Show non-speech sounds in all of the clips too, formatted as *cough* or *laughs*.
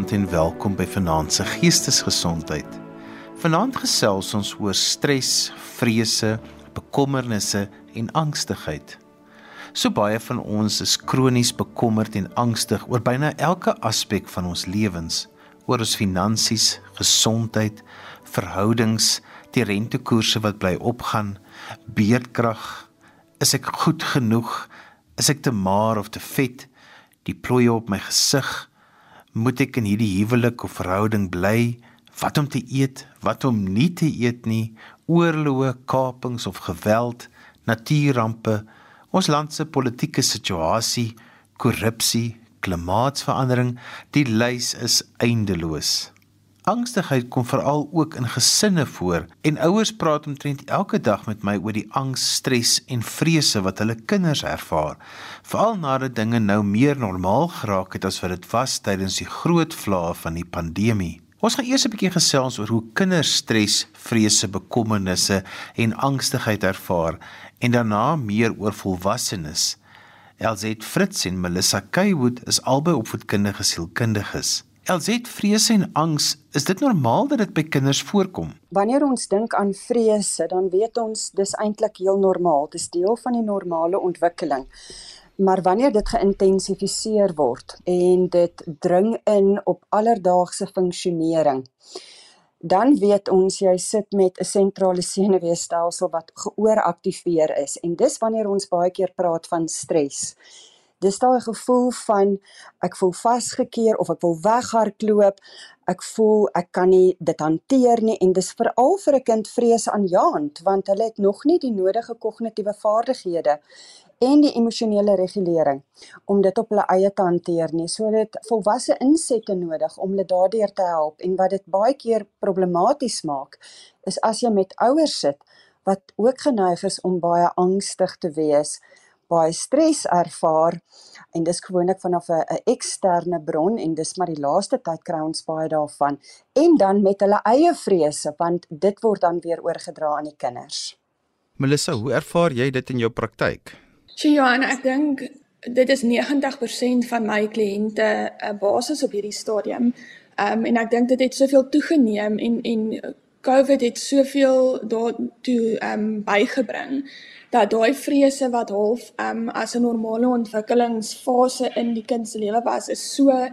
Goeienaand en welkom by Vanaand se Geestesgesondheid. Vanaand gesels ons oor stres, vrese, bekommernisse en angstigheid. So baie van ons is kronies bekommerd en angstig oor byna elke aspek van ons lewens, oor ons finansies, gesondheid, verhoudings, die rentekoerse wat bly opgaan, beerdkrag, is ek goed genoeg? Is ek te maar of te vet? Die plooie op my gesig, moet ek in hierdie huwelik of verhouding bly? Wat om te eet, wat om nie te eet nie, oorloë, kapings of geweld, natuurampe, ons land se politieke situasie, korrupsie, klimaatsverandering, die lys is eindeloos. Angstigheid kom veral ook in gesinne voor en ouers praat omtrent elke dag met my oor die angs, stres en vrese wat hulle kinders ervaar. Veral nadat dinge nou meer normaal geraak het as wat dit was tydens die groot vlae van die pandemie. Ons gaan eers 'n bietjie gesels oor hoe kinders stres, vrese, bekommernisse en angstigheid ervaar en daarna meer oor volwassenes. Elzet Fritz en Melissa Kaywood is albei opvoedkundige sielkundiges. Elzet vrese en angs, is dit normaal dat dit by kinders voorkom? Wanneer ons dink aan vrese, dan weet ons dis eintlik heel normaal. Dit is deel van die normale ontwikkeling. Maar wanneer dit geïntensifiseer word en dit dring in op alledaagse funksionering, dan weet ons jy sit met 'n sentrale senuweestelsel wat geooraktiveer is en dis wanneer ons baie keer praat van stres dis daai gevoel van ek voel vasgekeer of ek wil weghardloop. Ek voel ek kan nie dit hanteer nie en dis veral vir 'n kind vrees aanjaend want hulle het nog nie die nodige kognitiewe vaardighede en die emosionele regulering om dit op hulle eie te hanteer nie. So dit volwasse insette nodig om hulle daardeur te help en wat dit baie keer problematies maak is as jy met ouers sit wat ook geneig is om baie angstig te wees baie stres ervaar en dis gewoonlik vanaf 'n eksterne bron en dis maar die laaste tyd kry ons baie daarvan en dan met hulle eie vrese want dit word dan weer oorgedra aan die kinders. Melissa, hoe ervaar jy dit in jou praktyk? Sjoe, Johan, ek dink dit is 90% van my kliënte 'n basis op hierdie stadium. Ehm um, en ek dink dit het soveel toegeneem en en COVID het soveel daartoe ehm um, bygebring dat daai vrese wat half um, as 'n normale ontwikkelingsfase in die kind se lewe was is so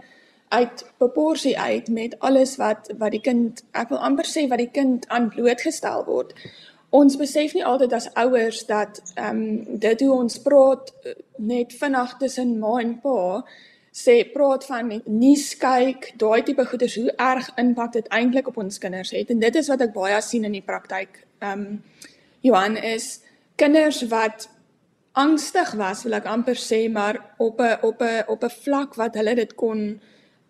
uit proporsie uit met alles wat wat die kind ek wil amper sê wat die kind aan blootgestel word. Ons besef nie altyd as ouers dat ehm um, dit hoe ons praat net vinnig tussen ma en pa sê praat van nuus kyk, daai tipe goeders hoe erg impak dit eintlik op ons kinders het en dit is wat ek baie sien in die praktyk. Ehm um, Johan is kinders wat angstig was, wil ek amper sê, maar op 'n op 'n op 'n vlak wat hulle dit kon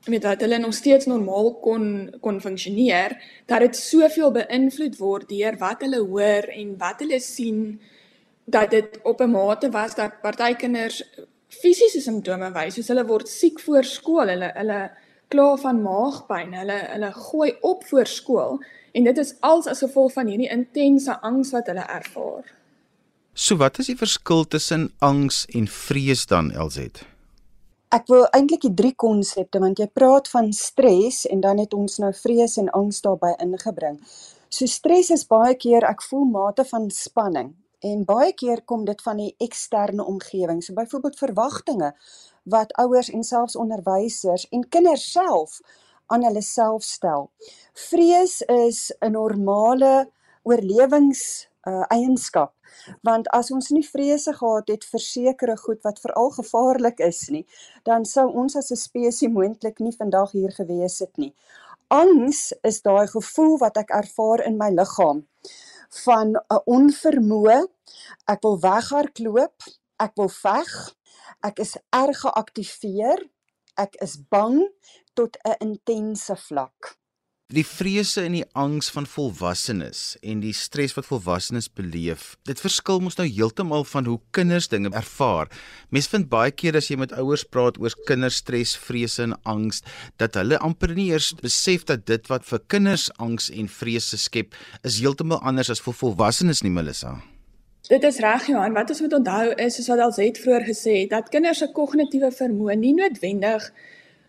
met dat hulle nog steeds normaal kon kon funksioneer, dat dit soveel beïnvloed word deur wat hulle hoor en wat hulle sien dat dit op 'n mate was dat party kinders fisiese simptome wys, soos hulle word siek voor skool, hulle hulle kla van maagpyn, hulle hulle gooi op voor skool en dit is als as gevolg van hierdie intense angs wat hulle ervaar. So wat is die verskil tussen angs en vrees dan LZ? Ek wil eintlik die drie konsepte want jy praat van stres en dan het ons nou vrees en angs daarbey ingebring. So stres is baie keer ek voel mate van spanning en baie keer kom dit van die eksterne omgewing. So byvoorbeeld verwagtinge wat ouers en selfs onderwysers en kinders self aan hulle self stel. Vrees is 'n normale oorlewings uh, eienskap want as ons nie vrese gehad het vir sekere goed wat veral gevaarlik is nie dan sou ons as 'n spesies moontlik nie vandag hier gewees het nie angs is daai gevoel wat ek ervaar in my liggaam van 'n onvermoë. Ek wil weghardloop ek wil veg ek is erg geaktiveer ek is bang tot 'n intense vlak Die vrese en die angs van volwassenes en die stres wat volwassenes beleef, dit verskil mos nou heeltemal van hoe kinders dinge ervaar. Mense vind baie keer as jy met ouers praat oor kinderstres, vrese en angs, dat hulle amper nie eers besef dat dit wat vir kinders angs en vrese skep, is heeltemal anders as vir volwassenes nie, Melissa. Dit is reg Johan, wat ons moet onthou is soos wat Alzet vroeër gesê het, dat kinders se kognitiewe vermoë nie noodwendig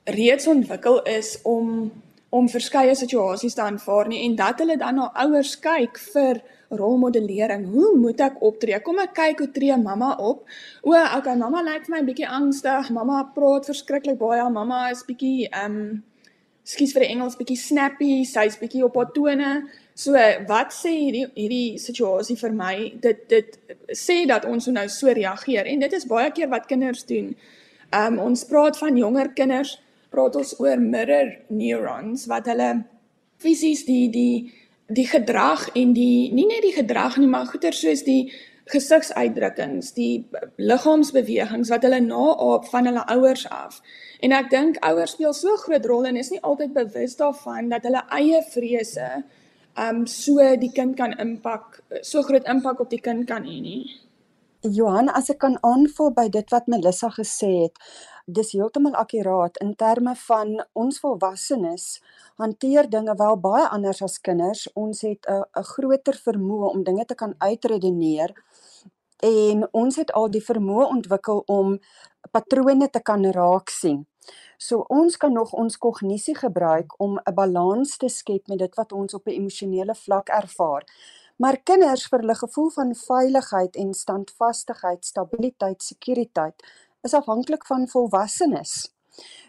reeds ontwikkel is om om verskeie situasies te aanvaar nie en dat hulle dan na ouers kyk vir rolmodellering. Hoe moet ek optree? Kom ek kyk hoe tree mamma op? O, okay, mamma lyk vir my 'n bietjie angstig. Mamma praat verskriklik baie. Mamma is bietjie ehm um, skuis vir die Engels bietjie snappy. Sy's bietjie op haar tone. So, wat sê hierdie hierdie situasie vir my? Dit dit sê dat ons nou so reageer en dit is baie keer wat kinders doen. Ehm um, ons praat van jonger kinders, praat ons oor mirror neurons wat hulle fisies die die die gedrag en die nie net die gedrag nie, maar goeie soos die gesigsuitdrukkings, die liggaamsbewegings wat hulle naaap van hulle ouers af. En ek dink ouers speel so groot rol en is nie altyd bewus daarvan dat hulle eie vrese um so die kind kan impak, so groot impak op die kind kan hê nie. Johan, as ek kan aanvul by dit wat Melissa gesê het, dis heeltemal akkuraat in terme van ons volwassenes hanteer dinge wel baie anders as kinders. Ons het 'n 'n groter vermoë om dinge te kan uitredeneer en ons het al die vermoë ontwikkel om patrone te kan raak sien. So ons kan nog ons kognisie gebruik om 'n balans te skep met dit wat ons op 'n emosionele vlak ervaar. Maar kinders vir hulle gevoel van veiligheid en standvastigheid, stabiliteit, sekuriteit is afhanklik van volwassenes.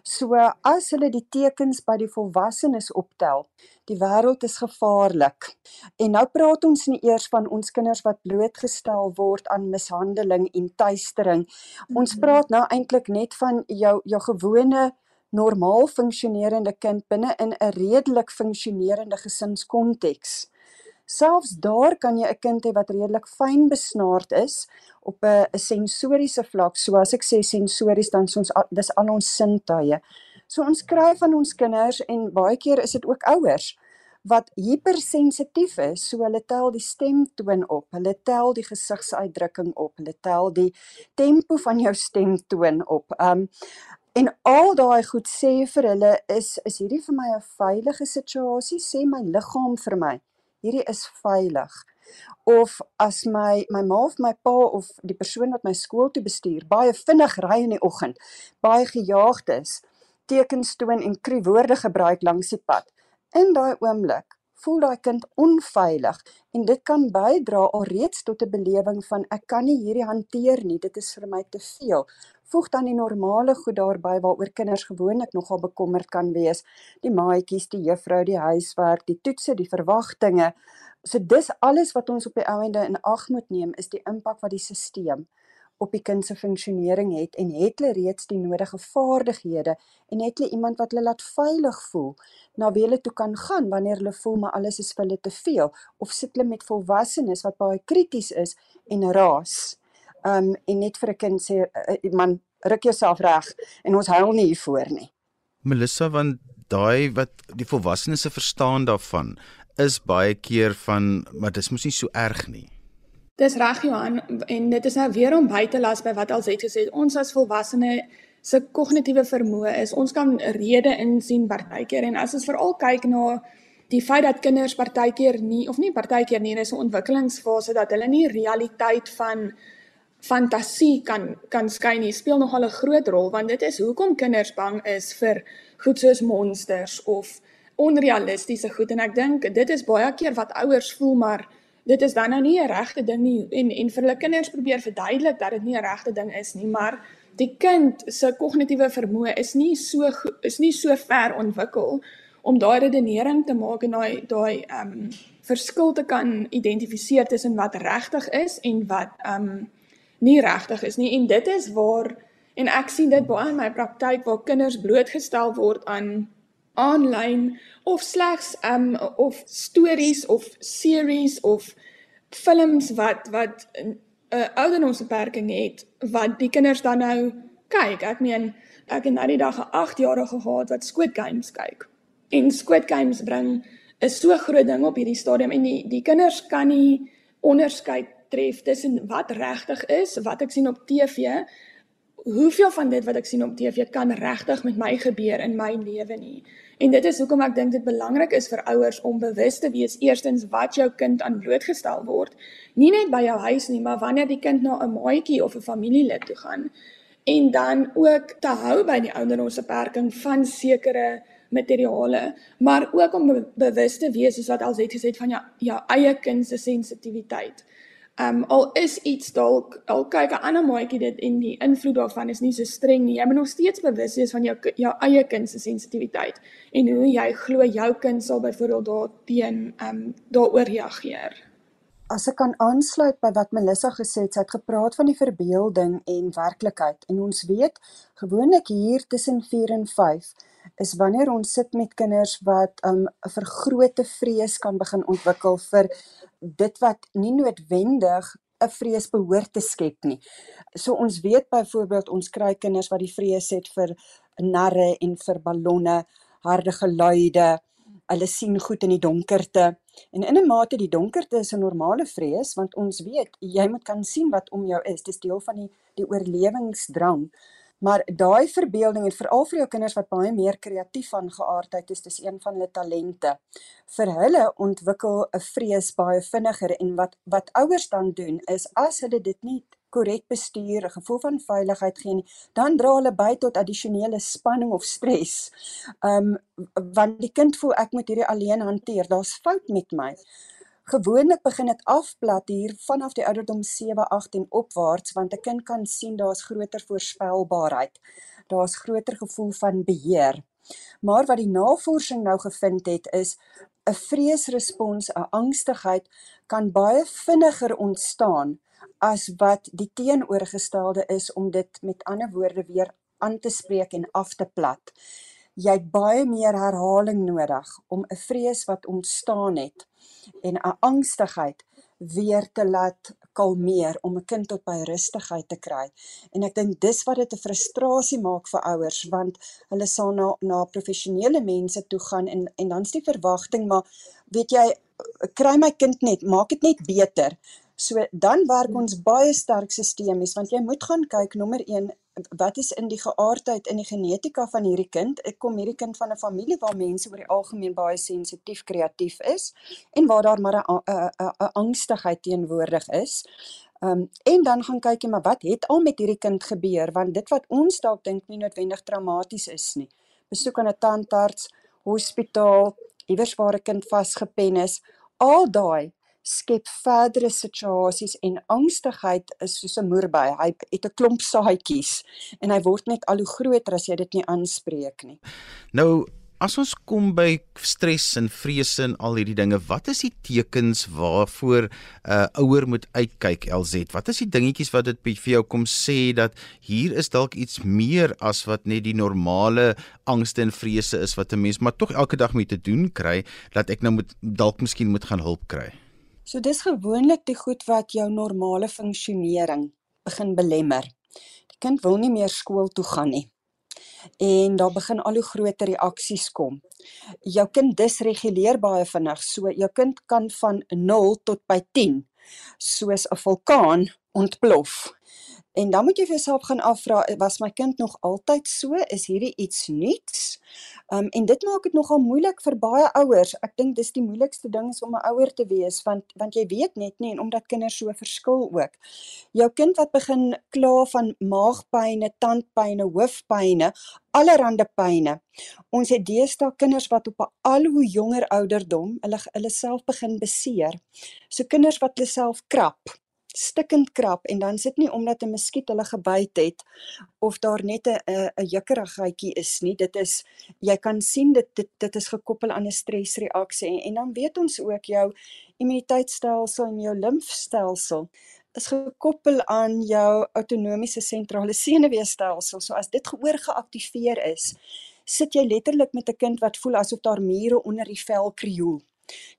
So as hulle die tekens by die volwassenes optel, die wêreld is gevaarlik. En nou praat ons nie eers van ons kinders wat blootgestel word aan mishandeling en tuistering. Ons mhm. praat nou eintlik net van jou jou gewone normaal funksionerende kind binne in 'n redelik funksionerende gesinskonteks. Selfs daar kan jy 'n kind hê wat redelik fyn besnaard is op 'n sensoriese vlak. So as ek sê sensories dan ons dis al ons sintuie. So ons kry van ons kinders en baie keer is dit ook ouers wat hypersensitief is. So hulle tel die stemtoon op, hulle tel die gesigsuitdrukking op, hulle tel die tempo van jou stemtoon op. Um en al daai goed sê vir hulle is is hierdie vir my 'n veilige situasie? Sê my liggaam vir my hierdie is veilig. Of as my my ma of my pa of die persoon wat my skool toe bestuur baie vinnig ry in die oggend, baie gejaagd is, tekens toon en krie woorde gebruik langs die pad. In daai oomblik voel daai kind onveilig en dit kan bydra alreeds tot 'n belewing van ek kan nie hierdie hanteer nie, dit is vir my te veel voeg dan die normale goed daarby waaroor kinders gewoonlik nogal bekommerd kan wees. Die maatjies, die juffrou, die huiswerk, die toetse, die verwagtinge. So dis alles wat ons op die ouende in ag moet neem is die impak wat die stelsel op die kind se funksionering het en het hulle reeds die nodige vaardighede en het hulle iemand wat hulle laat veilig voel na wie hulle toe kan gaan wanneer hulle voel maar alles is vir hulle te veel of sit hulle met volwassenes wat baie krities is en raas um en net vir 'n kind sê uh, man ruk jouself reg en ons huil nie hiervoor nie. Melissa want daai wat die volwassenes se verstaan daarvan is baie keer van maar dis mos nie so erg nie. Dis reg Johan en dit is nou weer om by te las by wat al het gesê ons as volwassene se kognitiewe vermoë is ons kan rede insien partykeer en as ons veral kyk na die feit dat kinders partykeer nie of nie partykeer nie in 'n ontwikkelingsfase dat hulle nie realiteit van fantasie kan kan skyn hier speel nogal 'n groot rol want dit is hoekom kinders bang is vir goed soos monsters of onrealistiese goed. En ek dink dit is baie keer wat ouers voel maar dit is dan nou nie 'n regte ding nie. En en vir hulle kinders probeer verduidelik dat dit nie 'n regte ding is nie maar die kind se kognitiewe vermoë is nie so is nie so ver ontwikkel om daai redenering te maak en daai daai ehm um, verskil te kan identifiseer tussen wat regtig is en wat ehm um, nie regtig is nie en dit is waar en ek sien dit baie in my praktyk waar kinders blootgestel word aan aanlyn of slegs um of stories of series of films wat wat 'n uh, ouderdomsbeperking het wat die kinders dan nou kyk. Ek meen ek het nou die dag 'n 8-jarige gehad wat Squid Games kyk. En Squid Games bring 'n so groot ding op hierdie stadium en die die kinders kan nie onderskei tref tussen wat regtig is, wat ek sien op TV, hoeveel van dit wat ek sien op TV kan regtig met my gebeur in my lewe nie. En dit is hoekom ek dink dit belangrik is vir ouers om bewus te wees eerstens wat jou kind aan blootgestel word, nie net by jou huis nie, maar wanneer die kind na 'n maatjie of 'n familielid toe gaan. en dan ook te hou by die ouderdomsbeperking van sekere materiale, maar ook om be bewus te wees soos wat alsite gesê het van jou jou eie kind se sensitiwiteit. Um al is iets dalk al kyk 'n ander maatjie dit en die invloed daarvan is nie so streng nie. Jy moet nog steeds bewus wees van jou jou eie kind se sensitiwiteit en hoe jy glo jou kind sal byvoorbeeld daarteen um daaroor reageer. As ek kan aansluit by wat Melissa gesê het, sy het gepraat van die verbeelding en werklikheid en ons weet gewoonlik hier tussen 4 en 5 is wanneer ons sit met kinders wat 'n um, vergrote vrees kan begin ontwikkel vir dit wat nie noodwendig 'n vrees behoort te skep nie. So ons weet byvoorbeeld ons kry kinders wat die vrees het vir narre en vir ballonne, harde geluide. Hulle sien goed in die donkerte. En in 'n mate die donkerte is 'n normale vrees want ons weet jy moet kan sien wat om jou is. Dis deel van die die oorlewingsdrang. Maar daai verbeelding en veral vir jou kinders wat baie meer kreatief van geaardheid is, dis een van hulle talente. Vir hulle ontwikkel 'n vrees baie vinniger en wat wat ouers dan doen is as hulle dit nie korrek bestuur, 'n gevoel van veiligheid gee nie, dan dra hulle by tot addisionele spanning of stres. Um want die kind voel ek moet hierdie alleen hanteer. Daar's fout met my. Gewoonlik begin dit afplat hier vanaf die ouderdom 7, 8 en opwaarts want 'n kind kan sien daar's groter voorspelbaarheid. Daar's groter gevoel van beheer. Maar wat die navorsing nou gevind het is 'n vreesrespons, 'n angstigheid kan baie vinniger ontstaan as wat die teenoorgestelde is om dit met ander woorde weer aan te spreek en af te plat. Jy het baie meer herhaling nodig om 'n vrees wat ontstaan het en 'n angstigheid weer te laat kalmeer om 'n kind tot by rustigheid te kry. En ek dink dis wat dit 'n frustrasie maak vir ouers want hulle sal na na professionele mense toe gaan en en dan's die verwagting maar weet jy kry my kind net, maak dit net beter. So dan werk ons baie sterk sistemies want jy moet gaan kyk nommer 1 wat is in die geaardheid in die genetika van hierdie kind? Ek kom hierdie kind van 'n familie waar mense oor die algemeen baie sensitief kreatief is en waar daar maar 'n 'n angstigheid teenwoordig is. Um en dan gaan kyk jy maar wat het al met hierdie kind gebeur want dit wat ons dalk dink nie noodwendig traumaties is nie. Besoek aan 'n tandarts, hospitaal, iewers waar 'n kind vasgepen is, al daai skep verdere situasies en angstigheid is soos 'n moerby. Hy het 'n klomp saadjies en hy word net al hoe groter as jy dit nie aanspreek nie. Nou As ons kom by stres en vrese en al hierdie dinge, wat is die tekens waarvoor 'n uh, ouer moet uitkyk LZ? Wat is die dingetjies wat dit vir jou kom sê dat hier is dalk iets meer as wat net die normale angste en vrese is wat 'n mens maar tog elke dag mee te doen kry, dat ek nou moet dalk miskien moet gaan hulp kry? So dis gewoonlik die goed wat jou normale funksionering begin belemmer. Die kind wil nie meer skool toe gaan nie. En daar begin al hoe groter reaksies kom. Jou kind disreguleer baie vinnig. So jou kind kan van 0 tot by 10 soos 'n vulkaan ontplof. En dan moet jy vir jouself gaan afvra, was my kind nog altyd so? Is hierdie iets nuuts? Um en dit maak dit nogal moeilik vir baie ouers. Ek dink dis die moeilikste ding is om 'n ouer te wees want want jy weet net nie en omdat kinders so verskil ook. Jou kind wat begin kla van maagpynne, tandpynne, hoofpynne, allerlei pyne. Ons het deesdae kinders wat op 'n al hoe jonger ouderdom hulle hulle self begin beseer. So kinders wat hulle self krap stikkend krap en dan sit nie omdat 'n muskiet hulle gebyt het of daar net 'n 'n jukkerigheidjie is nie. Dit is jy kan sien dit dit dit is gekoppel aan 'n stresreaksie en, en dan weet ons ook jou immuniteitstelsel en jou limfstelsel is gekoppel aan jou outonomiese sentrale *laughs* senuweestelsel. So as dit gehoor geaktiveer is sit jy letterlik met 'n kind wat voel asof daar mure onder die vel krioel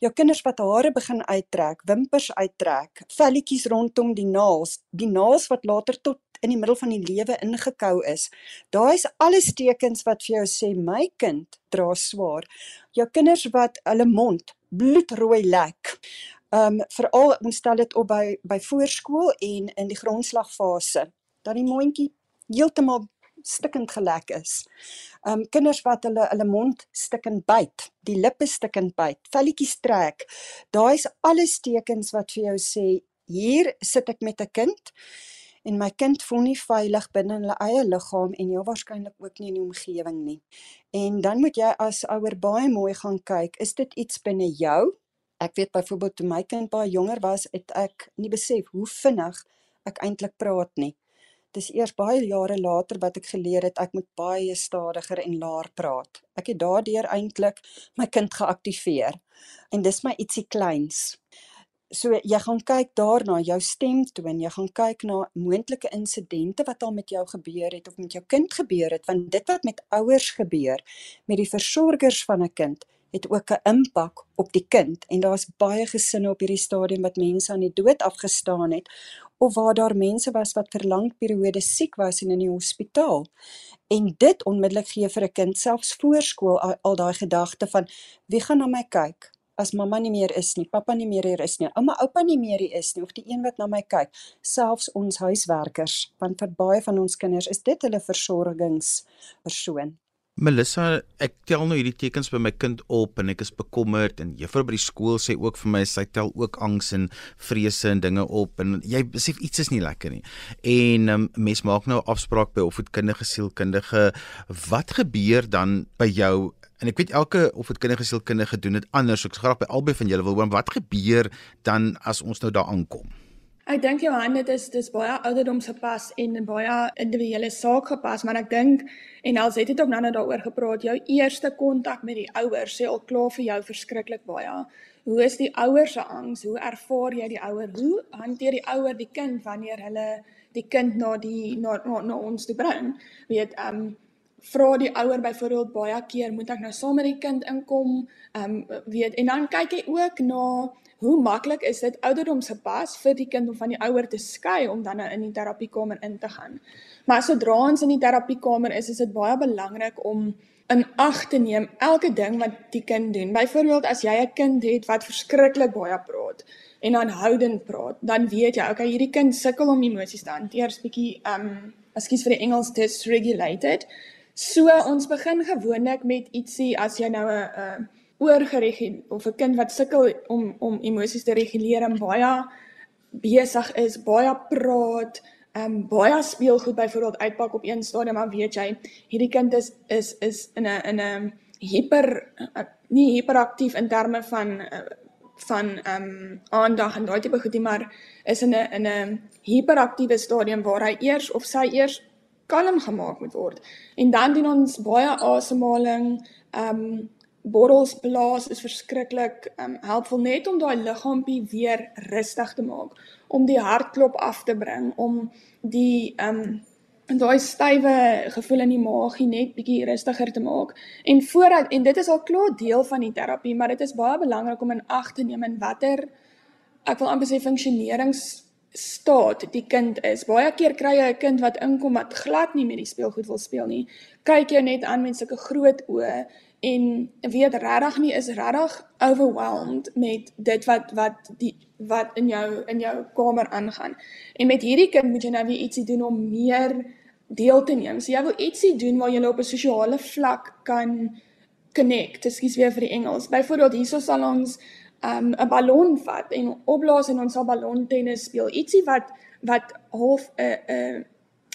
Jou kinders wat hare begin uittrek, wimpers uittrek, velletjies rondom die naels, die naels wat later tot in die middel van die lewe ingekou is. Daai is alles tekens wat vir jou sê my kind dra swaar. Jou kinders wat hulle mond bloedrooi lek. Um veral ons stel dit op by by voorskool en in die grondslagfase. Dan die mondjie heeltemal stikkend gelek is. Um kinders wat hulle hulle mond stikkend byt, die lippe stikkend byt, velletjies trek. Daai's alles tekens wat vir jou sê hier sit ek met 'n kind en my kind voel nie veilig binne hulle eie liggaam en heel waarskynlik ook nie in die omgewing nie. En dan moet jy as ouer baie mooi gaan kyk, is dit iets binne jou? Ek weet byvoorbeeld toe my kind baie jonger was, het ek nie besef hoe vinnig ek eintlik praat nie. Dis eers baie jare later wat ek geleer het ek moet baie stadiger en laer praat. Ek het daardeur eintlik my kind geaktiveer. En dis my ietsie kleins. So jy gaan kyk daarna jou stemtoon, jy gaan kyk na moontlike insidente wat al met jou gebeur het of met jou kind gebeur het, want dit wat met ouers gebeur, met die versorgers van 'n kind, het ook 'n impak op die kind en daar's baie gesinne op hierdie stadium wat mense aan die dood afgestaan het of waar daar mense was wat vir lang periodes siek was en in die hospitaal. En dit onmiddellik gee vir 'n kind selfs voorskool al, al daai gedagte van wie gaan na my kyk? as mamma nie meer is nie, pappa nie meer hier is nie, ouma oupa nie meer hier is nie of die een wat na my kyk, selfs ons huiswerkers, want vir baie van ons kinders is dit hulle versorgingspersoon. Melissa, ek tel nou hierdie tekens by my kind op en ek is bekommerd en juffrou by die skool sê ook vir my sy tel ook angs en vrese en dinge op en jy besef iets is nie lekker nie. En um, mens maak nou afspraak by opvoedkundige sielkundige. Wat gebeur dan by jou En ek weet elke of dit kindergesielkundige gedoen het anders. Ek graag by albei van julle wil hoor wat gebeur dan as ons nou daar aankom. Ek dink Johan dit is dis baie ouderdoms gepas en baie individuele saak gepas, maar ek dink en als het dit ook nou net daaroor gepraat, jou eerste kontak met die ouers sê al klaar vir jou verskriklik baie. Hoe is die ouers se angs? Hoe ervaar jy die ouer? Hoe hanteer die ouer die kind wanneer hulle die kind na die na na, na ons toe bring? Weet ehm um, vra die ouer byvoorbeeld baie keer moet ek nou saam met die kind inkom um, weet en dan kyk jy ook na hoe maklik is dit ouderdoms gepas vir die kind om van die ouer te skei om dan nou in die terapiekamer in te gaan. Maar sodra ons in die terapiekamer is, is dit baie belangrik om in ag te neem elke ding wat die kind doen. Byvoorbeeld as jy 'n kind het wat verskriklik baie praat en aanhoudend praat, dan weet jy, okay, hierdie kind sukkel om emosies te hanteer, 'n bietjie um, ekskuus vir die Engels dysregulated. So ons begin gewoonlik met ietsie as jy nou 'n 'n oorgereguleer of 'n kind wat sukkel om om emosies te reguleer en baie besig is, baie praat, ehm um, baie speelgoed byvoorbeeld uitpak op een stadium, maar weet jy, hierdie kind is is is in 'n in 'n hiper nie hiperaktief in terme van van ehm um, aandag en daai tipe goed nie, maar is in 'n in 'n hiperaktiewe stadium waar hy eers of sy eers kalm gemaak moet word. En dan doen ons baie asemhaling, ehm um, borrels blaas is verskriklik ehm um, helpful net om daai liggaampie weer rustig te maak, om die hartklop af te bring, om die ehm um, en daai stywe gevoel in die maagie net bietjie rustiger te maak. En voordat en dit is al klaar deel van die terapie, maar dit is baie belangrik om in ag te neem in watter ek wil amper sê funksionerings staat die kind is. Baie keer kry jy 'n kind wat inkom wat glad nie met die speelgoed wil speel nie. Kyk jou net aan met sulke groot oë en weet regtig nie is regtig overwhelmed met dit wat wat die wat in jou in jou kamer aangaan. En met hierdie kind moet jy nou weer ietsie doen om meer deel te neem. So jy wil ietsie doen waar jy op 'n sosiale vlak kan connect. Ekskuus weer vir die Engels. Byvoorbeeld hierso sal ons um 'n ballon vat en opblaas en ons sal ballontennis speel. Ietsie wat wat half 'n 'n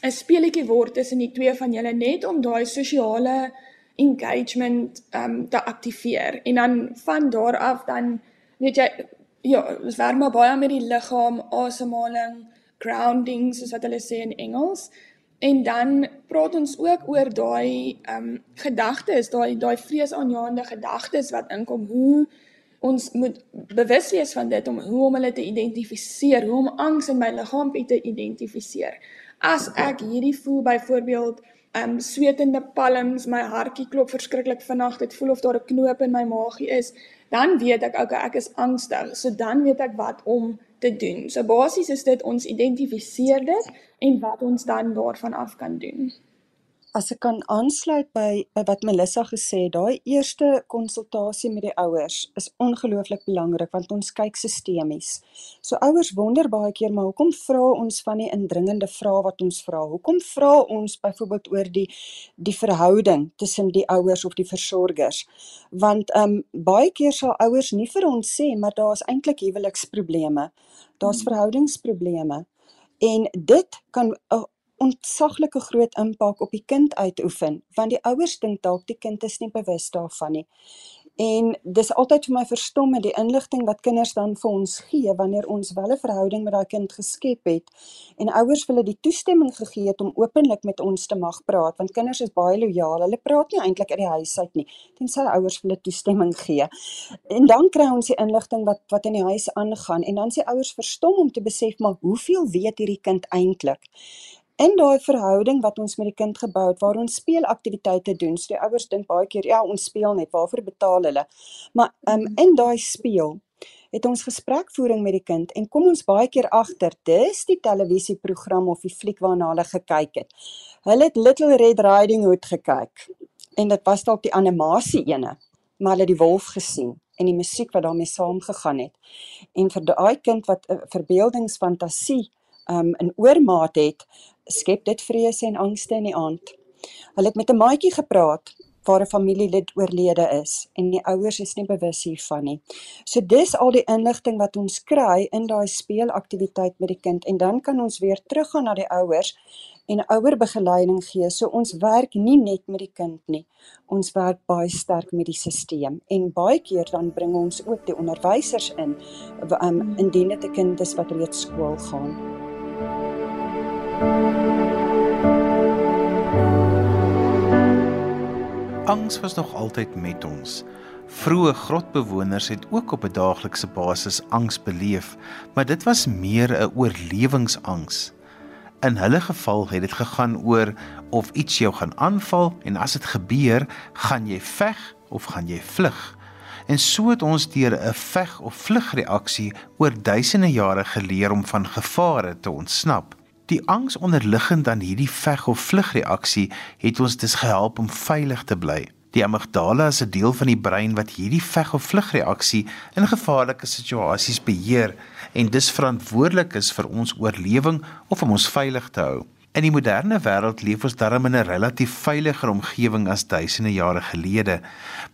'n speletjie word tussen die twee van julle net om daai sosiale engagement um te aktiveer. En dan van daar af dan weet jy ja, ons werk maar baie met die liggaam, asemhaling, grounding soos wat hulle sê in Engels. En dan praat ons ook oor daai um gedagtes, daai daai vreesaanjaende gedagtes wat inkom. Hoe ons moet bewus wees van dit om hoe om hulle te identifiseer, hoe om angs in my liggaam te identifiseer. As ek hierdie voel byvoorbeeld um swetende palms, my hartjie klop verskriklik vinnig, dit voel of daar 'n knoop in my maagie is, dan weet ek okay, ek is angstig. So dan weet ek wat om te doen. So basies is dit ons identifiseer dit en wat ons dan daarvan af kan doen as ek kan aansluit by, by wat Melissa gesê het, daai eerste konsultasie met die ouers is ongelooflik belangrik want ons kyk sistemies. So ouers wonder baie keer maar hoekom vra ons van die indringende vrae wat ons vra? Hoekom vra ons byvoorbeeld oor die die verhouding tussen die ouers of die versorgers? Want ehm um, baie keer sal ouers nie vir ons sê maar daar's eintlik huweliksprobleme. Daar's hmm. verhoudingsprobleme En dit kan 'n ontsaglike groot impak op die kind uitoefen, want die ouers dink dalk die kind is nie bewus daarvan nie. En dis altyd vir my verstommend die inligting wat kinders dan vir ons gee wanneer ons wel 'n verhouding met daai kind geskep het en ouers hulle die toestemming gegee het om openlik met ons te mag praat want kinders is baie lojaal. Hulle praat nie eintlik uit die huis uit nie tensy ouers hulle toestemming gee. En dan kry ons die inligting wat wat in die huis aangaan en dan sê ouers verstom om te besef maar hoeveel weet hierdie kind eintlik? In daai verhouding wat ons met die kind gebou het waar ons speelaktiwiteite doen. So die ouers dink baie keer ja, ons speel net, waarvoor betaal hulle? Maar um, in daai speel het ons gesprekvoering met die kind en kom ons baie keer agter dis die televisieprogram of die fliek waarna hulle gekyk het. Hulle het Little Red Riding Hood gekyk en dit was dalk die animasie ene, maar hulle het die wolf gesien en die musiek wat daarmee saamgegaan het. En vir daai kind wat 'n uh, verbeeldingsfantasie um in oormaat het, skep dit vrese en angste in die aand. Hulle het met 'n maatjie gepraat waar 'n familielid oorlede is en die ouers is nie bewus hiervan nie. So dis al die inligting wat ons kry in daai speelaktiwiteit met die kind en dan kan ons weer teruggaan na die ouers en ouerbegeleiding gee. So ons werk nie net met die kind nie. Ons werk baie sterk met die stelsel en baie keer dan bring ons ook die onderwysers in um, indien dit 'n kind is wat reeds skool gaan. Angs was nog altyd met ons. Vroeë grotbewoners het ook op 'n daaglikse basis angs beleef, maar dit was meer 'n oorlewingsangs. In hulle geval het dit gegaan oor of iets jou gaan aanval en as dit gebeur, gaan jy veg of gaan jy vlug. En so het ons deur 'n veg of vlug reaksie oor duisende jare geleer om van gevare te ontsnap. Die angs onderliggend aan hierdie veg of vlug reaksie het ons dus gehelp om veilig te bly. Die amygdala is 'n deel van die brein wat hierdie veg of vlug reaksie in gevaarlike situasies beheer en dus verantwoordelik is vir ons oorlewing of om ons veilig te hou. In die moderne wêreld leef ons darm in 'n relatief veiliger omgewing as duisende jare gelede,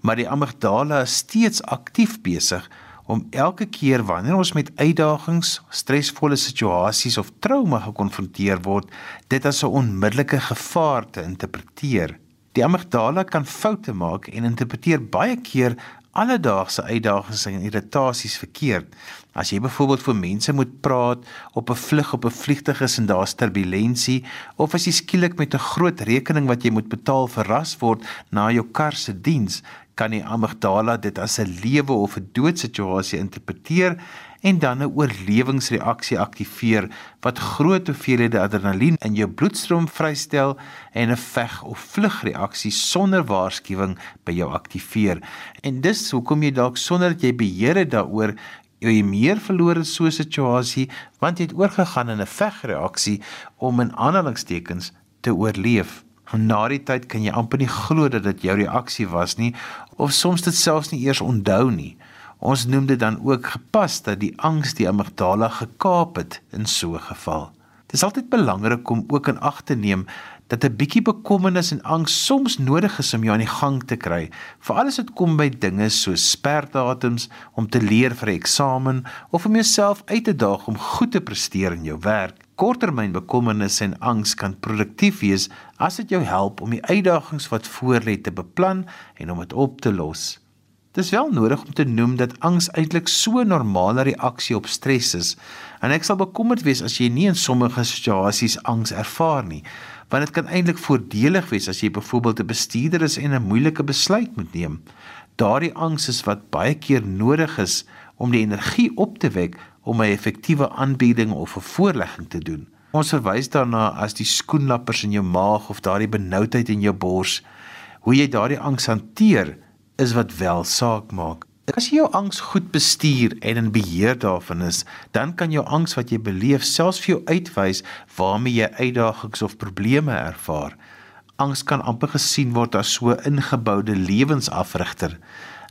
maar die amygdala is steeds aktief besig om elke keer wanneer ons met uitdagings, stresvolle situasies of trauma gekonfronteer word, dit as 'n onmiddellike gevaar te interpreteer. Die amygdala kan foute maak en interpreteer baie keer alledaagse uitdagings en irritasies verkeerd. As jy byvoorbeeld vir mense moet praat op 'n vlug op 'n vliegtuig is en daar's turbulensie of as jy skielik met 'n groot rekening wat jy moet betaal verras word na jou kar se diens, kan die amygdala dit as 'n lewe of 'n doodsituasie interpreteer en dan 'n oorlewingsreaksie aktiveer wat groot hoeveelhede adrenalien in jou bloedstroom vrystel en 'n veg of vlugreaksie sonder waarskuwing by jou aktiveer. En dis hoekom jy dalk sonder dat jy beheer het daaroor jy meer verloor in so 'n situasie want jy het oorgegaan in 'n vegreaksie om in aanhalingstekens te oorleef. Na die tyd kan jy amper nie glo dat dit jou reaksie was nie of soms dit selfs nie eers onthou nie. Ons noem dit dan ook gepas dat die angs die amygdala gekaap het in so 'n geval. Dit is altyd belangrik om ook in ag te neem dat 'n bietjie bekommernis en angs soms nodig is om jou aan die gang te kry. Veral as dit kom by dinge soos sperdatums om te leer vir 'n eksamen of om jouself uit te daag om goed te presteer in jou werk. Korttermyn bekommernis en angs kan produktief wees as dit jou help om die uitdagings wat voorlê te beplan en om dit op te los. Dis wel nodig om te noem dat angs eintlik so 'n normale reaksie op stres is. En ek sal bekommerd wees as jy nie in sommige situasies angs ervaar nie, want dit kan eintlik voordelig wees as jy byvoorbeeld 'n bestuurder is en 'n moeilike besluit moet neem. Daardie angs is wat baie keer nodig is om die energie op te wek om 'n effektiewe aanbieding of 'n voorlegging te doen. Ons verwys daarna as die skoenlappers in jou maag of daardie benoudheid in jou bors. Hoe jy daardie angs hanteer is wat wel saak maak. As jy jou angs goed bestuur en in beheer daarvan is, dan kan jou angs wat jy beleef selfs vir jou uitwys waarmee jy uitdagings of probleme ervaar. Angs kan amper gesien word as so 'n ingeboude lewensafrigter.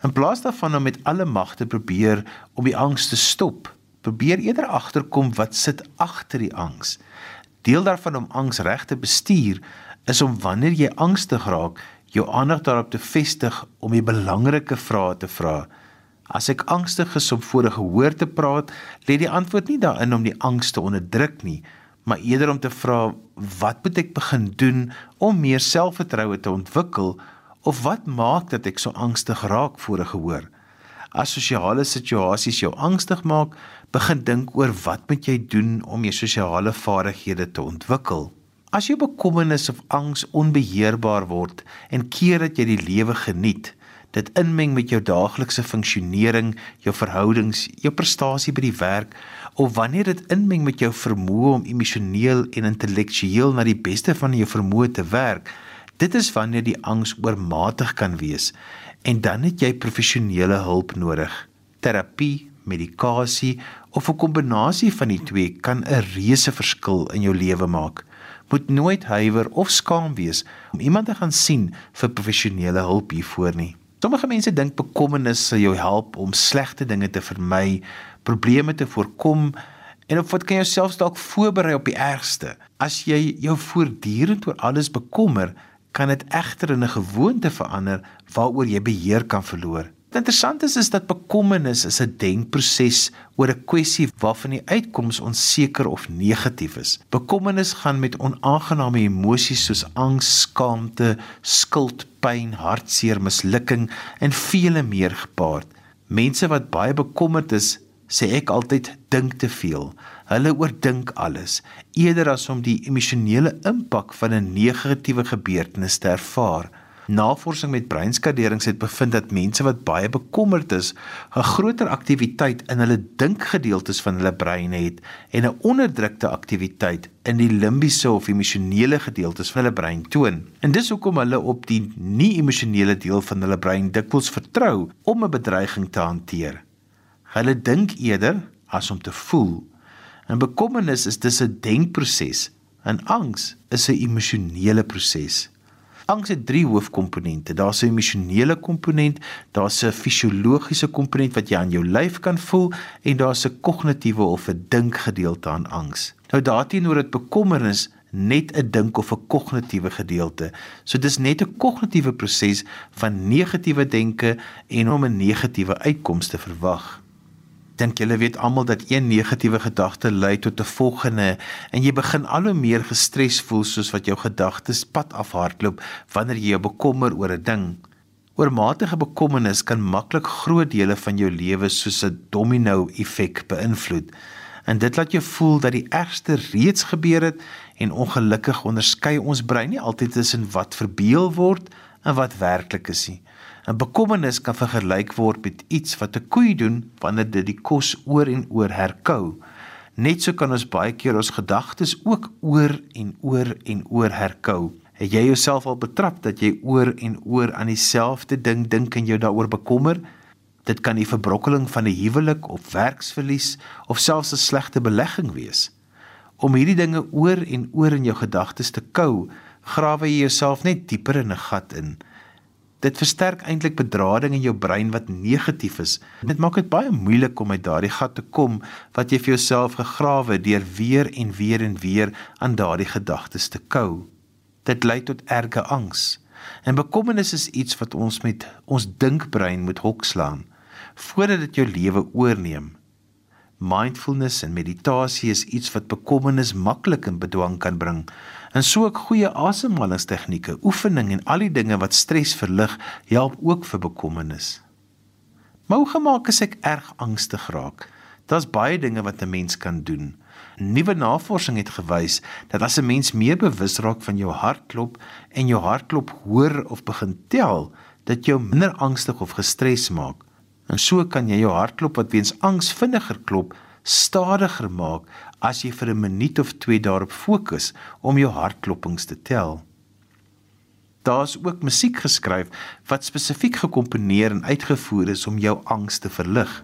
In plaas daarvan om met alle mag te probeer om die angs te stop, probeer eerder agterkom wat sit agter die angs. Deel daarvan om angs reg te bestuur is om wanneer jy angstig raak, jou aandag daarop te vestig om die belangrike vrae te vra. As ek angstig is om voor 'n gehoor te praat, lê die antwoord nie daarin om die angs te onderdruk nie, maar eerder om te vra wat moet ek begin doen om meer selfvertroue te ontwikkel of wat maak dat ek so angstig raak voor 'n gehoor? As sosiale situasies jou angstig maak, begin dink oor wat moet jy doen om jou sosiale vaardighede te ontwikkel. As jou bekommernis of angs onbeheerbaar word en keer dat jy die lewe geniet, dit inmeng met jou daaglikse funksionering, jou verhoudings, jou prestasie by die werk of wanneer dit inmeng met jou vermoë om emosioneel en intellektueel na die beste van jou vermoë te werk, dit is wanneer die angs oormatig kan wees en dan het jy professionele hulp nodig. Terapie, medikasie of 'n kombinasie van die twee kan 'n reuse verskil in jou lewe maak. Moet nooit huiwer of skaam wees om iemand te gaan sien vir professionele hulp hiervoor nie. Sommige mense dink bekommernis sal jou help om slegte dinge te vermy, probleme te voorkom en of wat kan jouself dalk voorberei op die ergste. As jy jou voortdurend oor alles bekommer, kan dit egter in 'n gewoonte verander waaroor jy beheer kan verloor. Wat interessant is is dat bekommernis is 'n denkproses oor 'n kwessie waarvan die uitkoms onseker of negatief is. Bekommernis gaan met onaangename emosies soos angs, skaamte, skuld, pyn, hartseer, mislukking en vele meer gepaard. Mense wat baie bekommerd is, sê ek altyd dink te veel. Hulle oordink alles eerder as om die emosionele impak van 'n negatiewe gebeurtenis te ervaar. Navorsing met breinskaderings het bevind dat mense wat baie bekommerd is, 'n groter aktiwiteit in hulle dinkgedeeltes van hulle brein het en 'n onderdrukte aktiwiteit in die limbiese of emosionele gedeeltes van hulle brein toon. En dis hoekom hulle op die nie-emosionele deel van hulle brein dikwels vertrou om 'n bedreiging te hanteer. Hulle dink eerder as om te voel. En bekommernis is dus 'n denkproses en angs is 'n emosionele proses. Angs het drie hoofkomponente. Daar's 'n emosionele komponent, daar's 'n fisiologiese komponent wat jy aan jou lyf kan voel en daar's 'n kognitiewe of 'n dinkgedeelte aan angs. Nou daarteenoor het bekommernis net 'n dink of 'n kognitiewe gedeelte. So dis net 'n kognitiewe proses van negatiewe denke en om 'n negatiewe uitkoms te verwag dink julle weet almal dat een negatiewe gedagte lei tot 'n volgende en jy begin al hoe meer gestres voel soos wat jou gedagtes pad afhardloop wanneer jy jou bekommer oor 'n ding. Oormatige bekommernis kan maklik groot dele van jou lewe soos 'n domino effek beïnvloed. En dit laat jou voel dat die ergste reeds gebeur het en ongelukkig onderskei ons brein nie altyd tussen wat verbeel word en wat werklik is nie. 'n Bekommernis kan vergelyk word met iets wat 'n koei doen wanneer dit die kos oor en oor herkou. Net so kan ons baie keer ons gedagtes ook oor en oor en oor herkou. Het jy jouself al betrap dat jy oor en oor aan dieselfde ding dink en jou daaroor bekommer? Dit kan die verbrokkeling van 'n huwelik of werksverlies of selfs 'n slegte belegging wees. Om hierdie dinge oor en oor in jou gedagtes te kou, grawe jy jouself net dieper in 'n gat in. Dit versterk eintlik bedrading in jou brein wat negatief is. Dit maak dit baie moeilik om uit daardie gat te kom wat jy vir jouself gegrawe deur weer en weer en weer aan daardie gedagtes te kou. Dit lei tot erge angs. En bekommernis is iets wat ons met ons dinkbrein moet hokslaan voordat dit jou lewe oorneem. Mindfulness en meditasie is iets wat bekommernis maklik in bedwang kan bring. En so ook goeie asemhalingstegnieke, oefening en al die dinge wat stres verlig, help ook vir bekommernis. Hoe gemaak as ek erg angstig raak? Daar's baie dinge wat 'n mens kan doen. Nuwe navorsing het gewys dat as 'n mens meer bewus raak van jou hartklop en jou hartklop hoor of begin tel, dit jou minder angstig of gestres maak. En so kan jy jou hartklop wat weens angs vinniger klop, stadiger maak as jy vir 'n minuut of 2 daarop fokus om jou hartklopings te tel. Daar's ook musiek geskryf wat spesifiek gekomponeer en uitgevoer is om jou angs te verlig.